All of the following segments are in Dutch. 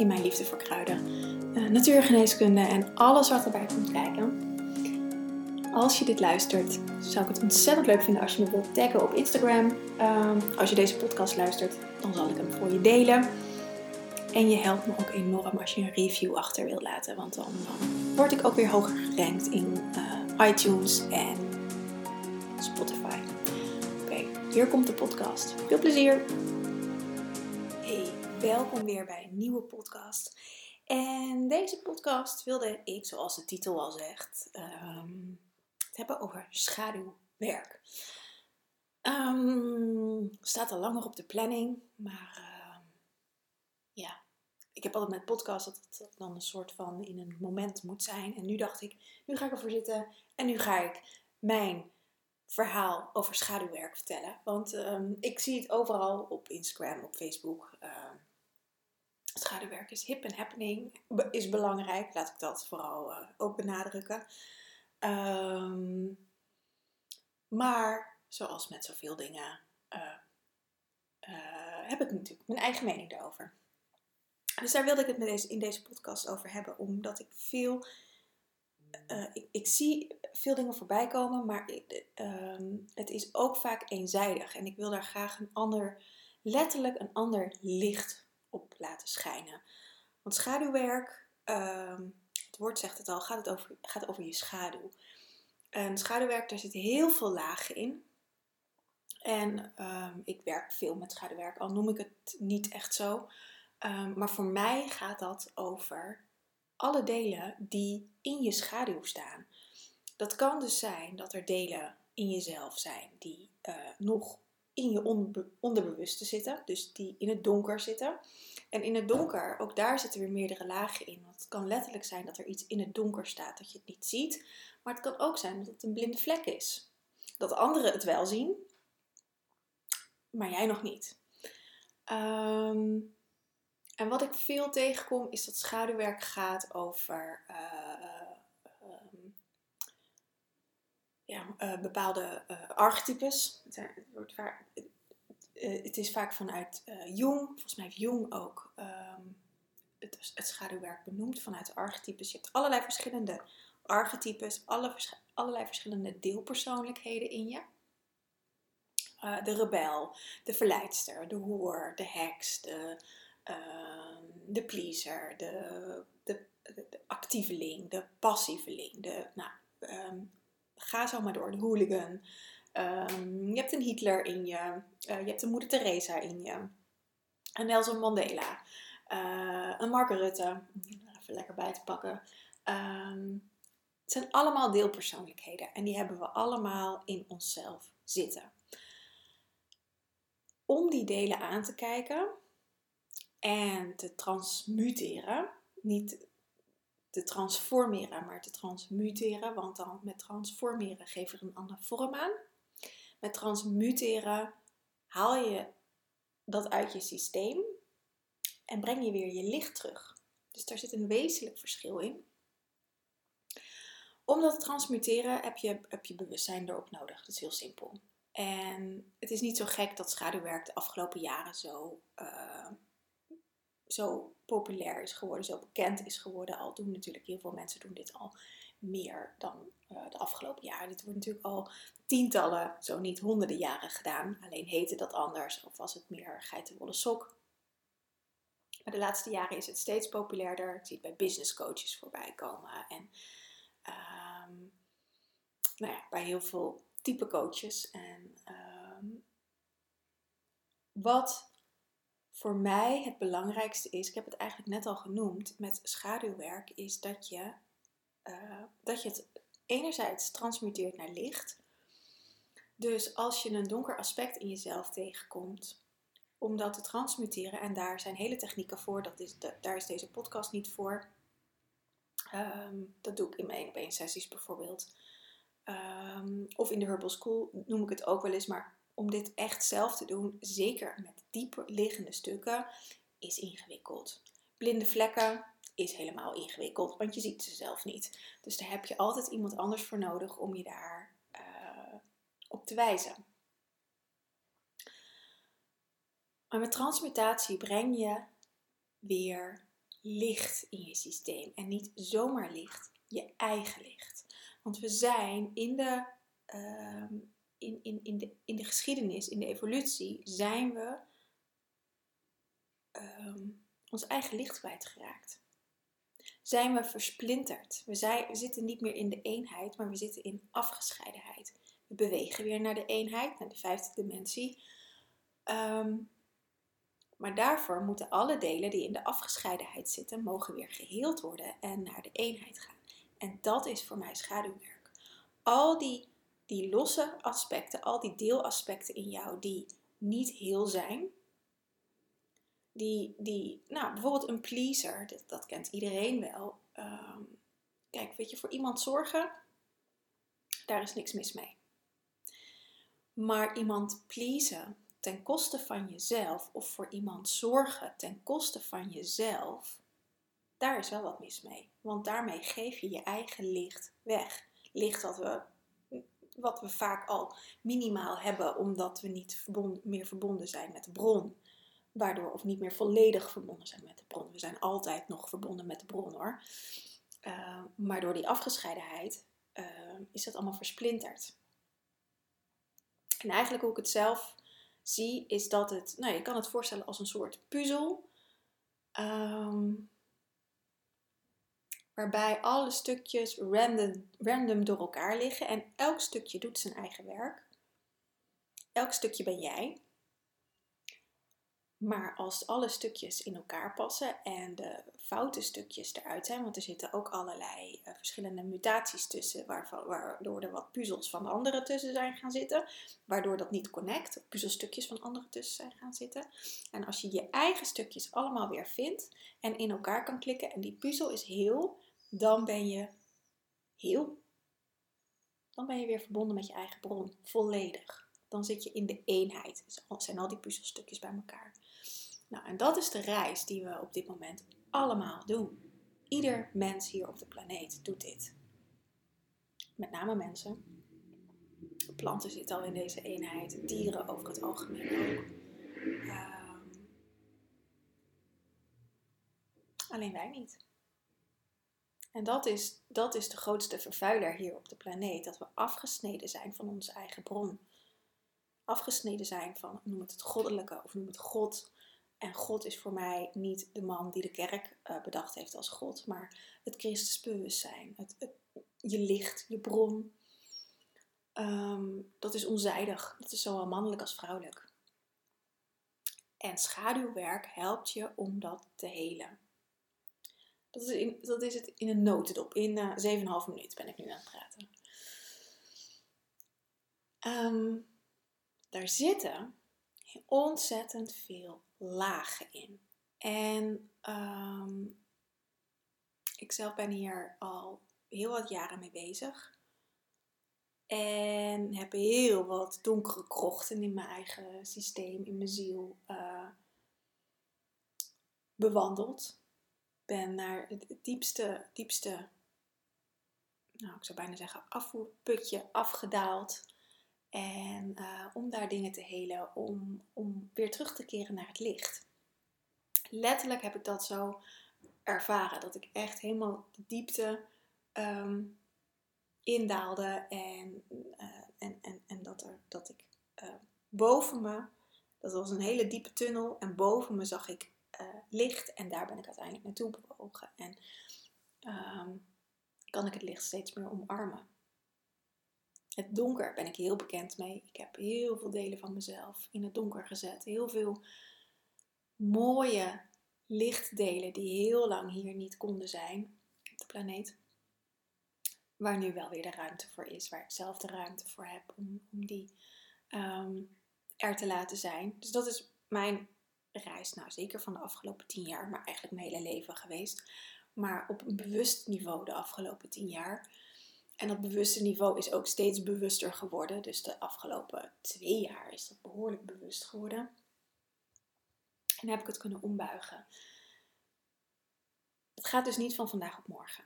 in mijn liefde voor kruiden, uh, natuurgeneeskunde en alles wat erbij komt kijken. Als je dit luistert, zou ik het ontzettend leuk vinden als je me wilt taggen op Instagram. Ehm, als je deze podcast luistert, dan zal ik hem voor je delen. En je helpt me ook enorm als je een review achter wilt laten, want dan, word ik ook weer hoger gerankt in uh, iTunes en Spotify. Oké, hier komt de podcast. Veel plezier! Welkom weer bij een nieuwe podcast. En deze podcast wilde ik, zoals de titel al zegt, um, het hebben over schaduwwerk. Um, staat al langer op de planning, maar uh, ja, ik heb altijd met podcast dat het dan een soort van in een moment moet zijn. En nu dacht ik, nu ga ik ervoor zitten en nu ga ik mijn verhaal over schaduwwerk vertellen. Want ik zie het overal op Instagram, op Facebook. Schaduwwerk is hip en happening, is belangrijk. Laat ik dat vooral uh, ook benadrukken. Um, maar zoals met zoveel dingen uh, heb ik natuurlijk mijn eigen mening daarover. Dus daar wilde ik het met deze, in deze podcast over hebben, omdat ik veel ik, ik, zie veel dingen voorbij komen, maar uh, het is ook vaak eenzijdig. En ik wil daar graag een ander, letterlijk een ander licht op laten schijnen. Want schaduwwerk, uh, het woord zegt het al, gaat, het over, gaat over je schaduw. En schaduwwerk, daar zitten heel veel lagen in. En ehm, ik werk veel met schaduwwerk, al noem ik het niet echt zo. Ehm, maar voor mij gaat dat over alle delen die in je schaduw staan. Dat kan dus zijn dat er delen in jezelf zijn die uh, nog in je onderbewuste zitten, dus die in het donker zitten. En in het donker, ook daar zitten weer meerdere lagen in. Want het kan letterlijk zijn dat er iets in het donker staat dat je het niet ziet, maar het kan ook zijn dat het een blinde vlek is. Dat anderen het wel zien, maar jij nog niet. Um, en wat ik veel tegenkom is dat schaduwwerk gaat over uh, ja, uh, bepaalde uh, archetypes. Het, wordt vaak, het, is vaak vanuit Jung, volgens mij heeft Jung ook um, het, het, schaduwwerk benoemd vanuit de archetypes. Je hebt allerlei verschillende archetypes, alle, allerlei verschillende deelpersoonlijkheden in je. de rebel, de verleidster, de hoer, de heks, de Ehm, de pleaser, de, de, de, actieveling, de passieveling, de, nou, um, ga zo maar door, de hooligan. Um, je hebt een Hitler in je, uh, je hebt een moeder Teresa in je, een Nelson Mandela, uh, een Mark Rutte, even lekker bij te pakken. het zijn allemaal deelpersoonlijkheden en die hebben we allemaal in onszelf zitten. Om die delen aan te kijken, en te transmuteren. Niet te transformeren, maar te transmuteren. Want dan met transformeren geef er een andere vorm aan. Met transmuteren haal je dat uit je systeem en breng je weer je licht terug. Dus daar zit een wezenlijk verschil in. Om dat te transmuteren heb je, heb je bewustzijn erop nodig. Dat is heel simpel. En het is niet zo gek dat schaduwwerk de afgelopen jaren zo uh, zo populair is geworden, zo bekend is geworden. Al doen natuurlijk heel veel mensen doen dit al meer dan uh, de afgelopen jaren. Dit wordt natuurlijk al tientallen, zo niet honderden jaren gedaan. Alleen heette dat anders of was het meer geitenwolle sok. Maar de laatste jaren is het steeds populairder. Ik zie het bij business coaches voorbij komen. En um, nou bij heel veel type coaches. En um, wat voor mij het belangrijkste is, ik heb het eigenlijk net al genoemd met schaduwwerk, is dat je, uh, dat je het enerzijds transmuteert naar licht. Dus als je een donker aspect in jezelf tegenkomt, om dat te transmuteren. En daar zijn hele technieken voor. Dat is, daar is deze podcast niet voor. Ehm, dat doe ik in mijn 1 op 1 sessies bijvoorbeeld. Ehm, of in de Herbal School noem ik het ook wel eens. Maar om dit echt zelf te doen, zeker met dieper liggende stukken, is ingewikkeld. Blinde vlekken is helemaal ingewikkeld, want je ziet ze zelf niet. Dus daar heb je altijd iemand anders voor nodig om je daar uh, op te wijzen. Maar met transmutatie breng je weer licht in je systeem. En niet zomaar licht, je eigen licht. Want we zijn in de, uh, in, in, in, de, in de geschiedenis, in de evolutie, zijn we uh, ons eigen licht kwijtgeraakt. Zijn we versplinterd. We, zijn, we zitten niet meer in de eenheid, maar we zitten in afgescheidenheid. We bewegen weer naar de eenheid, naar de vijfde dimensie. Um, maar daarvoor moeten alle delen die in de afgescheidenheid zitten, mogen weer geheeld worden en naar de eenheid gaan. En dat is voor mij schaduwwerk. Al die, die losse aspecten, al die deelaspecten in jou die niet heel zijn, die, die nou, bijvoorbeeld een pleaser, dat, dat kent iedereen wel. Ehm, kijk, weet je, voor iemand zorgen, daar is niks mis mee. Maar iemand pleasen, ten koste van jezelf of voor iemand zorgen ten koste van jezelf, daar is wel wat mis mee. Want daarmee geef je je eigen licht weg. Licht wat we, wat we vaak al minimaal hebben, omdat we niet meer verbonden zijn met de bron. Waardoor, of niet meer volledig verbonden zijn met de bron. We zijn altijd nog verbonden met de bron hoor. Uh, maar door die afgescheidenheid uh, is dat allemaal versplinterd. En eigenlijk hoe ik het zelf zie, is dat het, nou je kan het voorstellen als een soort puzzel. Um, waarbij alle stukjes random, random door elkaar liggen en elk stukje doet zijn eigen werk. Elk stukje ben jij. Maar als alle stukjes in elkaar passen en de foute stukjes eruit zijn, want er zitten ook allerlei uh, verschillende mutaties tussen, waardoor er wat puzzels van anderen tussen zijn gaan zitten, waardoor dat niet connect, puzzelstukjes van anderen tussen zijn gaan zitten. En als je je eigen stukjes allemaal weer vindt en in elkaar kan klikken en die puzzel is heel, dan ben je heel. Dan ben je weer verbonden met je eigen bron, volledig. Dan zit je in de eenheid. Dus zijn al die puzzelstukjes bij elkaar. Nou, en dat is de reis die we op dit moment allemaal doen. Ieder mens hier op de planeet doet dit. Met name mensen. Planten zitten al in deze eenheid, dieren over het algemeen ook. Um, alleen wij niet. En dat is, dat is de grootste vervuiler hier op de planeet. Dat we afgesneden zijn van onze eigen bron. Afgesneden zijn van, noem het het goddelijke of noem het God. En God is voor mij niet de man die de kerk uh, bedacht heeft als God, maar het Christusbewustzijn, het, het, je licht, je bron. Um, dat is onzijdig. Dat is zowel mannelijk als vrouwelijk. En schaduwwerk helpt je om dat te helen. Dat is, in, dat is het in een notendop. In uh, eh, 7,5 minuten ben ik nu aan het praten. Um, daar zitten ontzettend veel lagen in. En um, ik zelf ben hier al heel wat jaren mee bezig. En heb heel wat donkere krochten in mijn eigen systeem, in mijn ziel uh, bewandeld. Ben naar het diepste, diepste, nou ik zou bijna zeggen, afvoerputje afgedaald. En uh, om daar dingen te helen, om, om weer terug te keren naar het licht. Letterlijk heb ik dat zo ervaren, dat ik echt helemaal de diepte um, indaalde en, uh, en, en, en dat, er, dat ik uh, boven me, dat was een hele diepe tunnel en boven me zag ik licht en daar ben ik uiteindelijk naartoe bewogen. En um, kan ik het licht steeds meer omarmen. Het donker ben ik heel bekend mee. Ik heb heel veel delen van mezelf in het donker gezet. Heel veel mooie lichtdelen die heel lang hier niet konden zijn op de planeet. Waar nu wel weer de ruimte voor is, waar ik zelf de ruimte voor heb om, die um, er te laten zijn. Dus dat is mijn reis, nou zeker van de afgelopen tien jaar, maar eigenlijk mijn hele leven geweest. Maar op een bewust niveau de afgelopen tien jaar. En dat bewuste niveau is ook steeds bewuster geworden. Dus de afgelopen twee jaar is dat behoorlijk bewust geworden. En heb ik het kunnen ombuigen. Het gaat dus niet van vandaag op morgen.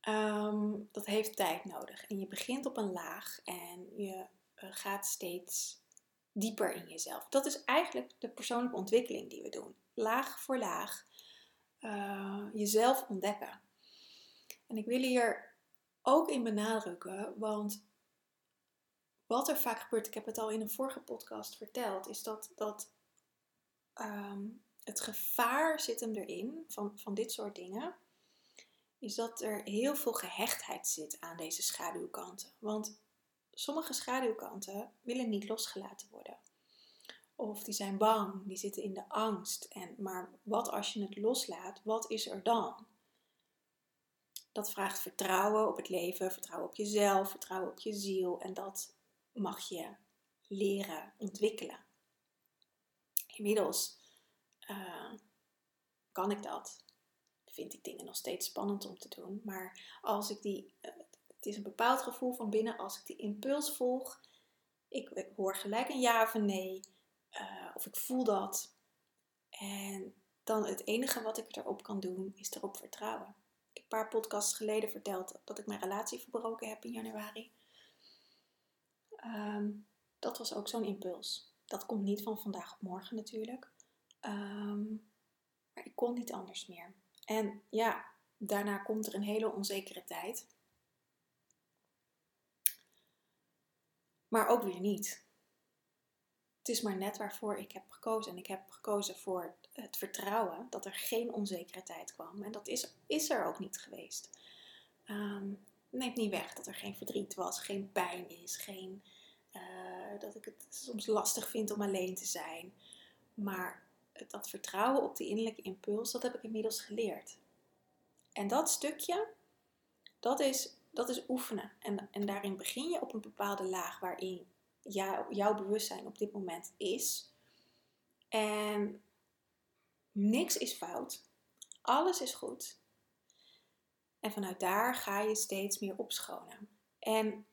Ehm, dat heeft tijd nodig. En je begint op een laag en je eh, gaat steeds dieper in jezelf. Dat is eigenlijk de persoonlijke ontwikkeling die we doen. Laag voor laag uh, jezelf ontdekken. En ik wil hier ook in benadrukken, want wat er vaak gebeurt, ik heb het al in een vorige podcast verteld, is dat, dat ehm, het gevaar zit hem erin van, van dit soort dingen, is dat er heel veel gehechtheid zit aan deze schaduwkanten. Want sommige schaduwkanten willen niet losgelaten worden. Of die zijn bang, die zitten in de angst. En, maar wat als je het loslaat, wat is er dan? Dat vraagt vertrouwen op het leven, vertrouwen op jezelf, vertrouwen op je ziel. En dat mag je leren ontwikkelen. Inmiddels uh, kan ik dat. Vind ik dingen nog steeds spannend om te doen. Maar als ik die, uh, het is een bepaald gevoel van binnen, als ik die impuls volg, ik hoor gelijk een ja of een nee. Uh, of ik voel dat. En dan het enige wat ik erop kan doen, is erop vertrouwen. Paar podcasts geleden verteld dat ik mijn relatie verbroken heb in januari. Um, dat was ook zo'n impuls. Dat komt niet van vandaag op morgen natuurlijk. Um, maar ik kon niet anders meer. En ja, daarna komt er een hele onzekere tijd. Maar ook weer niet. Het is maar net waarvoor ik heb gekozen. En ik heb gekozen voor het vertrouwen dat er geen onzekere tijd kwam. En dat is, is er ook niet geweest. Um, neemt niet weg dat er geen verdriet was, geen pijn is, geen, uh, dat ik het soms lastig vind om alleen te zijn. Maar dat vertrouwen op die innerlijke impuls, dat heb ik inmiddels geleerd. En dat stukje, dat is, dat is oefenen. En, en daarin begin je op een bepaalde laag waarin jou, jouw bewustzijn op dit moment is. En niks is fout. Alles is goed. En vanuit daar ga je steeds meer opschonen. En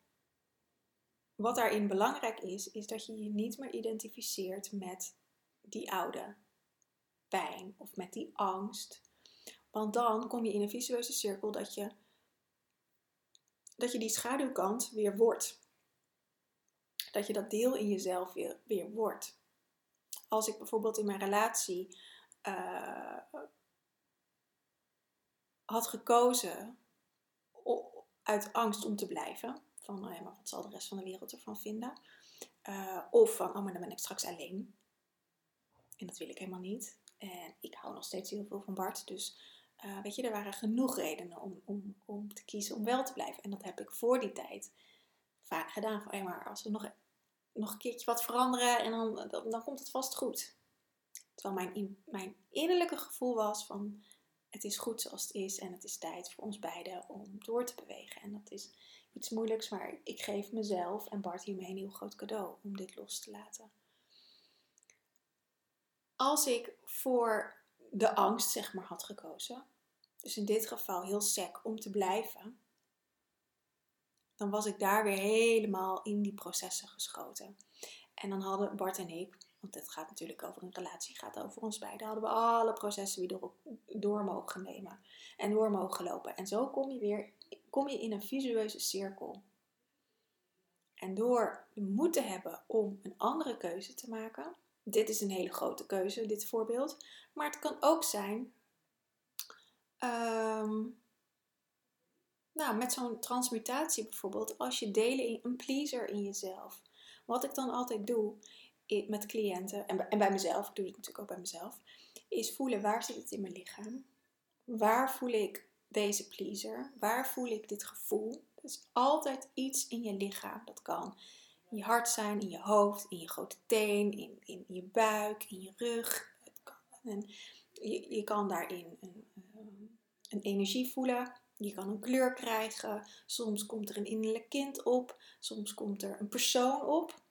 wat daarin belangrijk is, is dat je je niet meer identificeert met die oude pijn of met die angst. Want dan kom je in een visueuze cirkel dat je, dat je die schaduwkant weer wordt. Dat je dat deel in jezelf weer, weer wordt. Als ik bijvoorbeeld in mijn relatie uh, had gekozen uit angst om te blijven. Van, ja, maar wat zal de rest van de wereld ervan vinden? Uh, of van, oh, maar dan ben ik straks alleen. En dat wil ik helemaal niet. En ik hou nog steeds heel veel van Bart. Dus uh, weet je, er waren genoeg redenen om, om, om te kiezen om wel te blijven. En dat heb ik voor die tijd vaak gedaan. Van, hey, maar als we nog, nog een keertje wat veranderen en dan, dan komt het vast goed. Terwijl mijn, mijn innerlijke gevoel was van het is goed zoals het is en het is tijd voor ons beiden om door te bewegen. En dat is iets moeilijks, maar ik geef mezelf en Bart hiermee een heel groot cadeau om dit los te laten als ik voor de angst, zeg maar, had gekozen, dus in dit geval heel sec om te blijven, dan was ik daar weer helemaal in die processen geschoten. En dan hadden Bart en ik, want het gaat natuurlijk over een relatie, gaat over ons beiden, hadden we alle processen weer door, door mogen nemen en door mogen lopen. En zo kom je weer kom je in een visueuze cirkel. En door de moed te hebben om een andere keuze te maken, dit is een hele grote keuze, dit voorbeeld. Maar het kan ook zijn, um, nou, met zo'n transmutatie bijvoorbeeld, als je delen in een pleaser in jezelf. Wat ik dan altijd doe met cliënten en, en bij mezelf, ik doe het natuurlijk ook bij mezelf, is voelen waar zit het in mijn lichaam? Waar voel ik deze pleaser? Waar voel ik dit gevoel? Er is altijd iets in je lichaam. Dat kan in je hart zijn, in je hoofd, in je grote teen, in, in je buik, in je rug. Het kan, en je, je kan daarin een, een energie voelen. Je kan een kleur krijgen. Soms komt er een innerlijk kind op. Soms komt er een persoon op.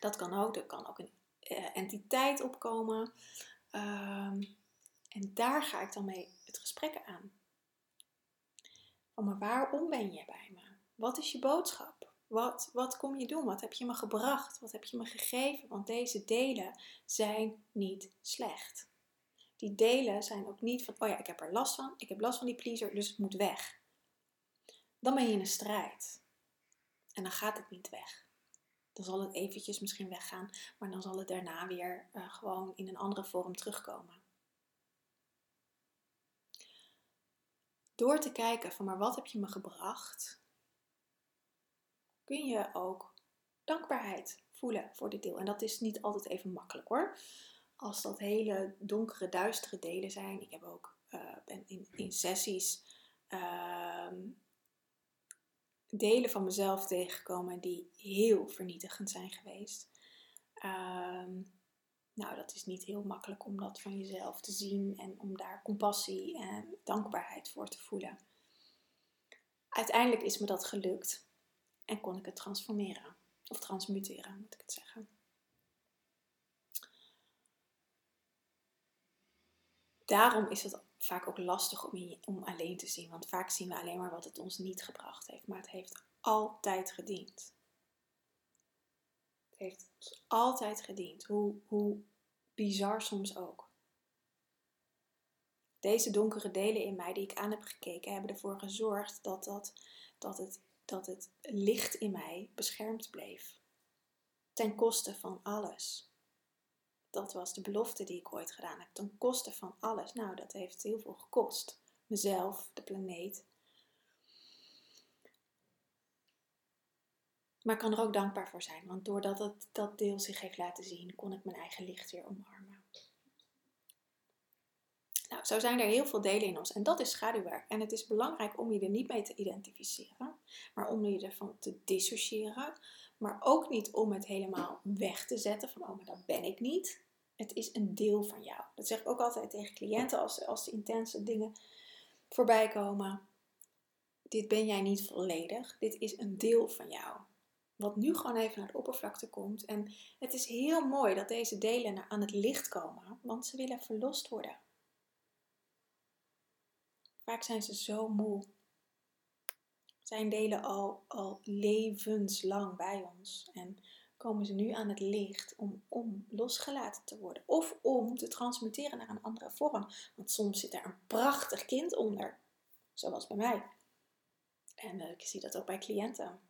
Dat kan ook. Er kan ook een, uh, entiteit opkomen. Ehm, en daar ga ik dan mee het gesprek aan. Van, maar waarom ben je bij me? Wat is je boodschap? Wat, wat kom je doen? Wat heb je me gebracht? Wat heb je me gegeven? Want deze delen zijn niet slecht. Die delen zijn ook niet van, oh ja, ik heb er last van. Ik heb last van die pleaser, dus het moet weg. Dan ben je in een strijd. En dan gaat het niet weg. Dan zal het eventjes misschien weggaan, maar dan zal het daarna weer uh, gewoon in een andere vorm terugkomen. Door te kijken van maar wat heb je me gebracht, kun je ook dankbaarheid voelen voor dit deel. En dat is niet altijd even makkelijk hoor. Als dat hele donkere, duistere delen zijn. Ik heb ook uh, in, in sessies uh, delen van mezelf tegengekomen die heel vernietigend zijn geweest. Um, nou, dat is niet heel makkelijk om dat van jezelf te zien en om daar compassie en dankbaarheid voor te voelen. Uiteindelijk is me dat gelukt en kon ik het transformeren. Of transmuteren, moet ik het zeggen. Daarom is het vaak ook lastig om, om alleen te zien. Want vaak zien we alleen maar wat het ons niet gebracht heeft. Maar het heeft altijd gediend. Het heeft altijd gediend. Hoe, hoe bizar soms ook. Deze donkere delen in mij die ik aan heb gekeken, hebben ervoor gezorgd dat, dat, dat, het, dat het licht in mij beschermd bleef. Ten koste van alles. Dat was de belofte die ik ooit gedaan heb. Ten koste van alles. Nou, dat heeft heel veel gekost. Mezelf, de planeet. Maar ik kan er ook dankbaar voor zijn. Want doordat het, dat deel zich heeft laten zien, kon ik mijn eigen licht weer omarmen. Nou, zo zijn er heel veel delen in ons. En dat is schaduwwerk. En het is belangrijk om je er niet mee te identificeren. Maar om je ervan te dissociëren. Maar ook niet om het helemaal weg te zetten van, oh, maar dat ben ik niet. Het is een deel van jou. Dat zeg ik ook altijd tegen cliënten als, als de intense dingen voorbij komen. Dit ben jij niet volledig. Dit is een deel van jou. Wat nu gewoon even naar de oppervlakte komt. En het is heel mooi dat deze delen aan het licht komen, want ze willen verlost worden. Vaak zijn ze zo moe zijn delen al, al levenslang bij ons. En komen ze nu aan het licht om, om losgelaten te worden. Of om te transmuteren naar een andere vorm. Want soms zit er een prachtig kind onder. Zoals bij mij. En uh, ik zie dat ook bij cliënten.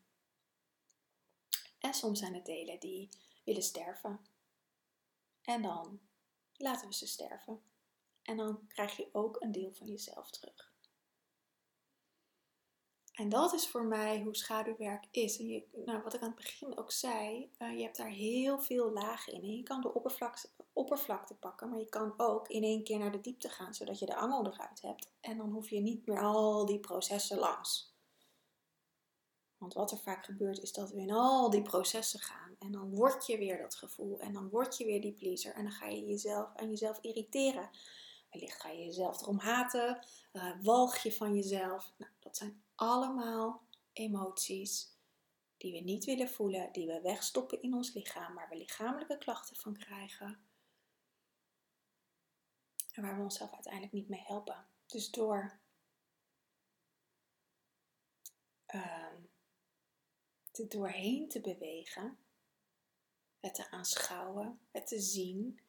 En soms zijn het delen die willen sterven. En dan laten we ze sterven. En dan krijg je ook een deel van jezelf terug. En dat is voor mij hoe schaduwwerk is. En je, nou, wat ik aan het begin ook zei, uh, je hebt daar heel veel lagen in. Je kan de oppervlakte, oppervlakte pakken, maar je kan ook in één keer naar de diepte gaan, zodat je de angel eruit hebt. En dan hoef je niet meer al die processen langs. Want wat er vaak gebeurt is dat we in al die processen gaan. En dan word je weer dat gevoel. En dan word je weer die pleaser. En dan ga je jezelf aan jezelf irriteren. Wellicht ga je jezelf erom haten. Uh, walg je van jezelf. Nou, dat zijn allemaal emoties die we niet willen voelen, die we wegstoppen in ons lichaam, waar we lichamelijke klachten van krijgen. En waar we onszelf uiteindelijk niet mee helpen. Dus door er doorheen te bewegen, het te aanschouwen, het te zien,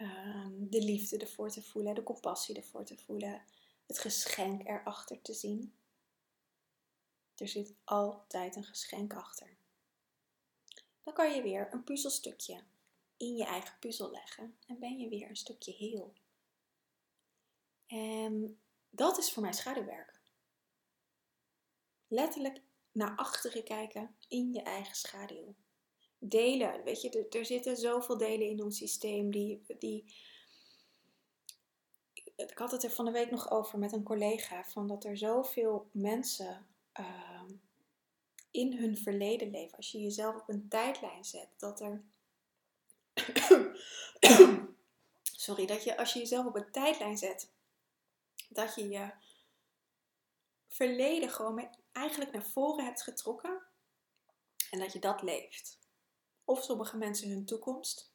um, de liefde ervoor te voelen, de compassie ervoor te voelen, het geschenk erachter te zien. Er zit altijd een geschenk achter. Dan kan je weer een puzzelstukje in je eigen puzzel leggen en ben je weer een stukje heel. En dat is voor mij schaduwwerk. Letterlijk naar achteren kijken in je eigen schaduw. Delen, weet je, er, zitten zoveel delen in ons systeem die, die. Ik had het er van de week nog over met een collega: van dat er zoveel mensen Ehm, in hun verleden leven, als je jezelf op een tijdlijn zet, dat er. Sorry, dat je als je jezelf op een tijdlijn zet, dat je je verleden gewoon eigenlijk naar voren hebt getrokken en dat je dat leeft. Of sommige mensen hun toekomst.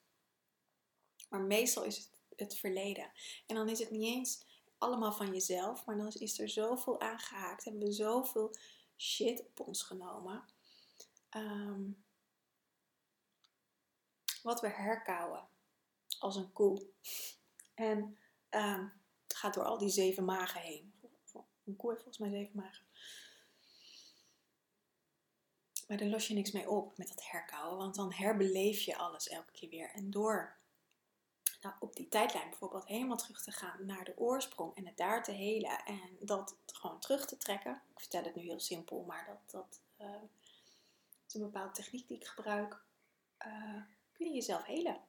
Maar meestal is het het verleden. En dan is het niet eens allemaal van jezelf, maar dan is er zoveel aangehaakt. Hebben we zoveel shit op ons genomen. Ehm, wat we herkauwen als een koe. En um, gaat door al die zeven magen heen. Een koe heeft volgens mij zeven magen. Maar daar los je niks mee op met dat herkauwen, want dan herbeleef je alles elke keer weer. En door nou, op die tijdlijn bijvoorbeeld helemaal terug te gaan naar de oorsprong en het daar te helen en dat gewoon terug te trekken. Ik vertel het nu heel simpel, maar dat, dat uh, is een bepaalde techniek die ik gebruik. Uh, kun je jezelf helen?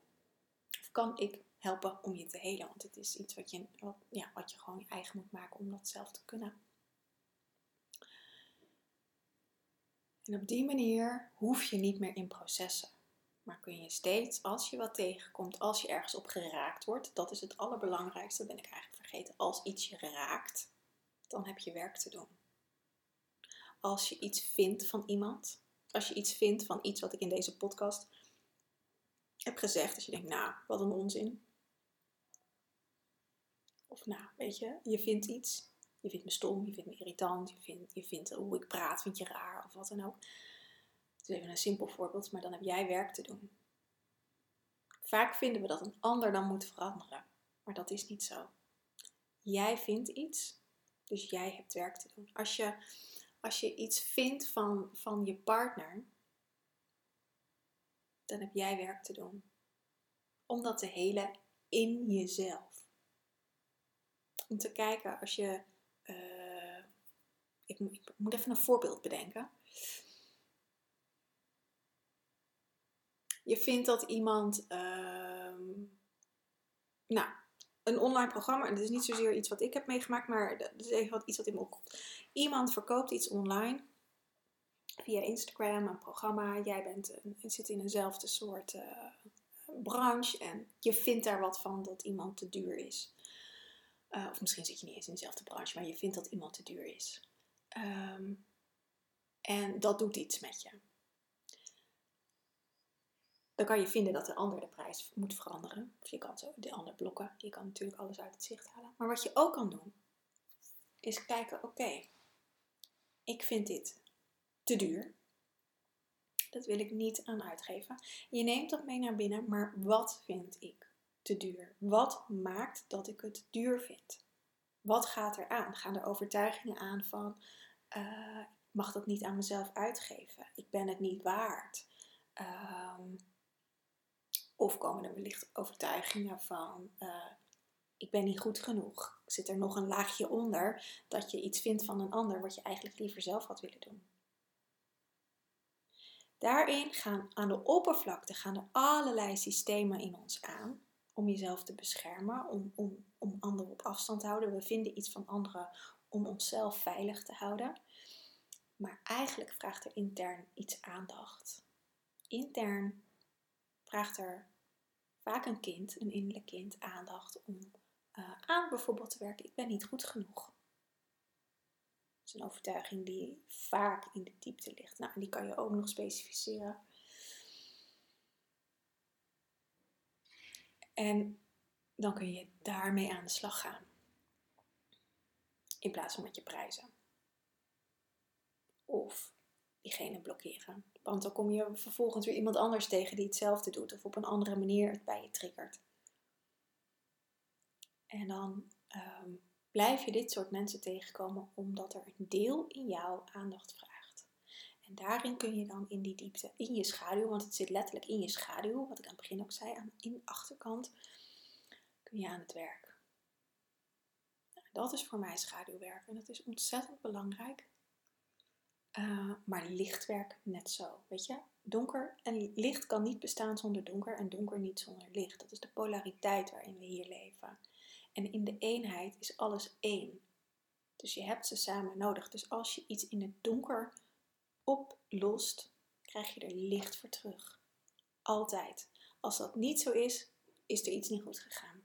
Of kan ik helpen om je te helen? Want het is iets wat je, ja, wat je gewoon je eigen moet maken om dat zelf te kunnen. En op die manier hoef je niet meer in processen. Maar kun je steeds, als je wat tegenkomt, als je ergens op geraakt wordt, dat is het allerbelangrijkste, ben ik eigenlijk vergeten. Als iets je raakt, dan heb je werk te doen. Als je iets vindt van iemand, als je iets vindt van iets wat ik in deze podcast heb gezegd, als je denkt, nou, wat een onzin. Of nou, weet je, je vindt iets, je vindt me stom, je vindt me irritant, je vindt, je vindt hoe ik praat, vind je raar of wat dan ook. Het is even een simpel voorbeeld, maar dan heb jij werk te doen. Vaak vinden we dat een ander dan moet veranderen, maar dat is niet zo. Jij vindt iets, dus jij hebt werk te doen. Als je, als je iets vindt van, van je partner, dan heb jij werk te doen. Om dat te helen in jezelf. Om te kijken als je. Uh, ik, moet even een voorbeeld bedenken. Je vindt dat iemand. Uh, nou, een online programma. En dit is niet zozeer iets wat ik heb meegemaakt, maar dat is even wat, iets wat in me opkomt. Iemand verkoopt iets online via Instagram, een programma. Jij bent een, zit in eenzelfde soort uh, branche en je vindt daar wat van dat iemand te duur is. Uh, of misschien zit je niet eens in dezelfde branche, maar je vindt dat iemand te duur is. Um, en dat doet iets met je. Dan kan je vinden dat de ander de prijs moet veranderen. Of je kan zo de ander blokken. Je kan natuurlijk alles uit het zicht halen. Maar wat je ook kan doen, is kijken: oké, ik vind dit te duur. Dat wil ik niet aan uitgeven. Je neemt dat mee naar binnen, maar wat vind ik te duur? Wat maakt dat ik het duur vind? Wat gaat er aan? Gaan er overtuigingen aan van: uh, ik mag dat niet aan mezelf uitgeven? Ik ben het niet waard. Um, of komen er wellicht overtuigingen van: uh, ik ben niet goed genoeg? Zit er nog een laagje onder dat je iets vindt van een ander wat je eigenlijk liever zelf had willen doen? Daarin gaan aan de oppervlakte gaan er allerlei systemen in ons aan om jezelf te beschermen, om, om, om anderen op afstand te houden. We vinden iets van anderen om onszelf veilig te houden. Maar eigenlijk vraagt er intern iets aandacht. Intern vraagt er vaak een kind, een innerlijk kind, aandacht om uh, aan bijvoorbeeld te werken. Ik ben niet goed genoeg is een overtuiging die vaak in de diepte ligt. Nou, die kan je ook nog specificeren. En dan kun je daarmee aan de slag gaan. In plaats van met je prijzen. Of diegene blokkeren. Want dan kom je vervolgens weer iemand anders tegen die hetzelfde doet. Of op een andere manier het bij je triggert. En dan ehm, blijf je dit soort mensen tegenkomen omdat er een deel in jou aandacht vraagt. En daarin kun je dan in die diepte, in je schaduw, want het zit letterlijk in je schaduw, wat ik aan het begin ook zei, aan, in de achterkant, kun je aan het werk. Nou, dat is voor mij schaduwwerk en dat is ontzettend belangrijk. Uh, maar lichtwerk net zo, weet je? Donker en licht kan niet bestaan zonder donker en donker niet zonder licht. Dat is de polariteit waarin we hier leven. En in de eenheid is alles één. Dus je hebt ze samen nodig. Dus als je iets in het donker oplost, krijg je er licht voor terug. Altijd. Als dat niet zo is, is er iets niet goed gegaan.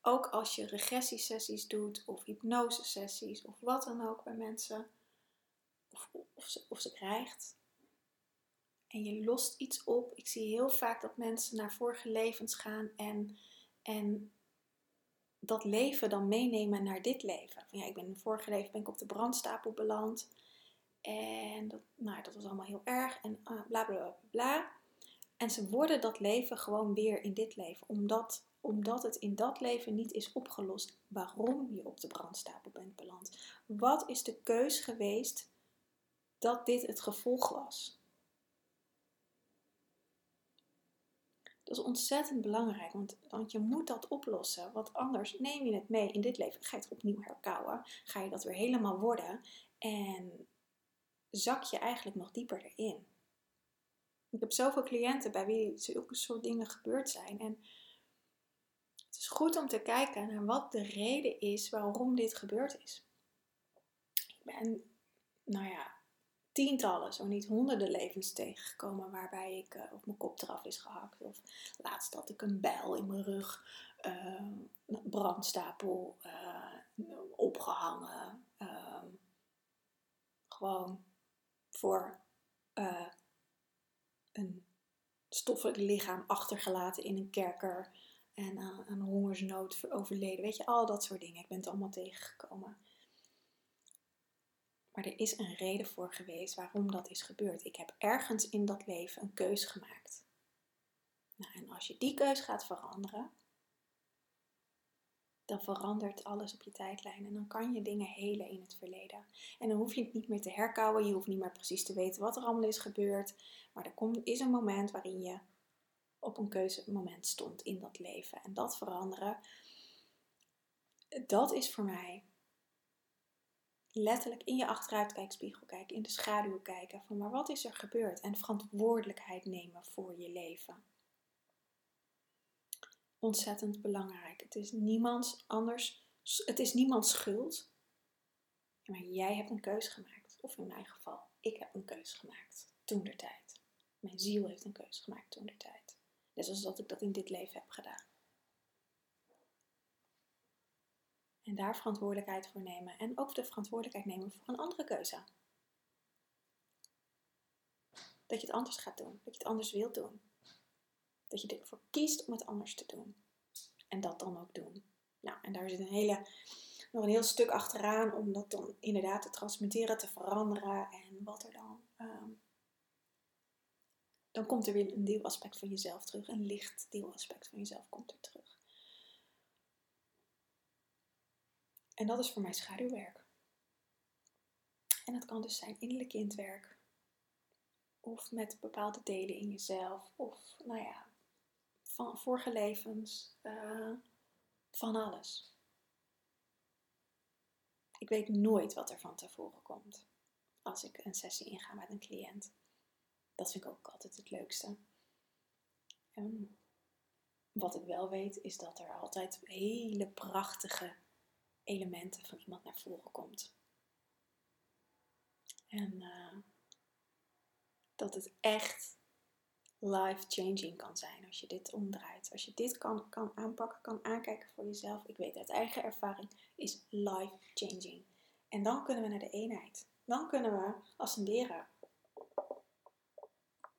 Ook als je regressiesessies doet of hypnosesessies of wat dan ook bij mensen, of, of, ze, of ze krijgt, en je lost iets op. Ik zie heel vaak dat mensen naar vorige levens gaan en, en dat leven dan meenemen naar dit leven. Ja, ik ben in vorige leven ben ik op de brandstapel beland. En dat, nou, dat was allemaal heel erg. En bla bla bla bla. En ze worden dat leven gewoon weer in dit leven. Omdat, omdat het in dat leven niet is opgelost waarom je op de brandstapel bent beland. Wat is de keus geweest dat dit het gevolg was? Dat is ontzettend belangrijk, want, want je moet dat oplossen. Want anders neem je het mee in dit leven. Ga je het opnieuw herkauwen. Ga je dat weer helemaal worden. En zak je eigenlijk nog dieper erin. Ik heb zoveel cliënten bij wie zulke soort dingen gebeurd zijn. En het is goed om te kijken naar wat de reden is waarom dit gebeurd is. Ik ben, nou ja, tientallen, zo niet honderden levens tegengekomen waarbij ik uh, op mijn kop eraf is gehakt. Of laatst had ik een bijl in mijn rug, uh, brandstapel uh, opgehangen. Ehm, gewoon voor een stoffelijk lichaam achtergelaten in een kerker en aan hongersnood overleden. Weet je, al dat soort dingen. Ik ben het allemaal tegengekomen. Maar er is een reden voor geweest waarom dat is gebeurd. Ik heb ergens in dat leven een keus gemaakt. Nou, en als je die keus gaat veranderen, dan verandert alles op je tijdlijn. En dan kan je dingen helen in het verleden. En dan hoef je het niet meer te herkauwen. Je hoeft niet meer precies te weten wat er allemaal is gebeurd. Maar er is een moment waarin je op een keuzemoment stond in dat leven. En dat veranderen, dat is voor mij letterlijk in je achteruitkijkspiegel kijken, in de schaduw kijken van maar wat is er gebeurd en verantwoordelijkheid nemen voor je leven. Ontzettend belangrijk. Het is niemands anders, het is niemands schuld, maar jij hebt een keus gemaakt. Of in mijn geval, ik heb een keus gemaakt toen der tijd. Mijn ziel heeft een keus gemaakt toen der tijd. Net zoals dat ik dat in dit leven heb gedaan. En daar verantwoordelijkheid voor nemen. En ook de verantwoordelijkheid nemen voor een andere keuze. Dat je het anders gaat doen. Dat je het anders wilt doen. Dat je ervoor kiest om het anders te doen. En dat dan ook doen. Nou, en daar zit een hele, nog een heel stuk achteraan om dat dan inderdaad te transmitteren, te veranderen. En wat er dan. Um, dan komt er weer een deelaspect van jezelf terug. Een licht deelaspect van jezelf komt er terug. En dat is voor mij schaduwwerk. En dat kan dus zijn innerlijk kindwerk. Of met bepaalde delen in jezelf. Of nou ja, van vorige levens. Uh, van alles. Ik weet nooit wat er van tevoren komt. Als ik een sessie inga met een cliënt. Dat vind ik ook altijd het leukste. En wat ik wel weet is dat er altijd hele prachtige elementen van iemand naar voren komt. En uh, dat het echt life-changing kan zijn als je dit omdraait. Als je dit kan, kan aanpakken, kan aankijken voor jezelf. Ik weet uit eigen ervaring, is life-changing. En dan kunnen we naar de eenheid. Dan kunnen we ascenderen.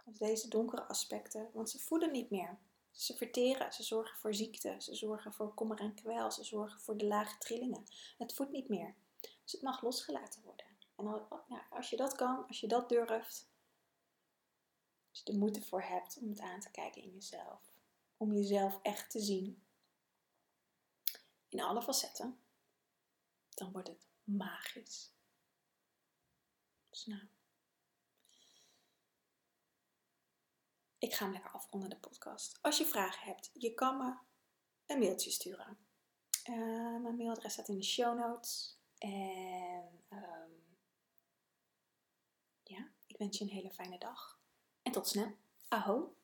Deze donkere aspecten, want ze voelen niet meer. Ze verteren, ze zorgen voor ziekte, ze zorgen voor kommer en kwel, ze zorgen voor de lage trillingen. Het voedt niet meer. Dus het mag losgelaten worden. En als je dat kan, als je dat durft, als je de moeite voor hebt om het aan te kijken in jezelf, om jezelf echt te zien, in alle facetten, dan wordt het magisch. Dus nou. Ik ga hem lekker afronden, de podcast. Als je vragen hebt, je kan me een mailtje sturen. Uh, mijn mailadres staat in de show notes. En um, ja, ik wens je een hele fijne dag. En tot snel. Aho.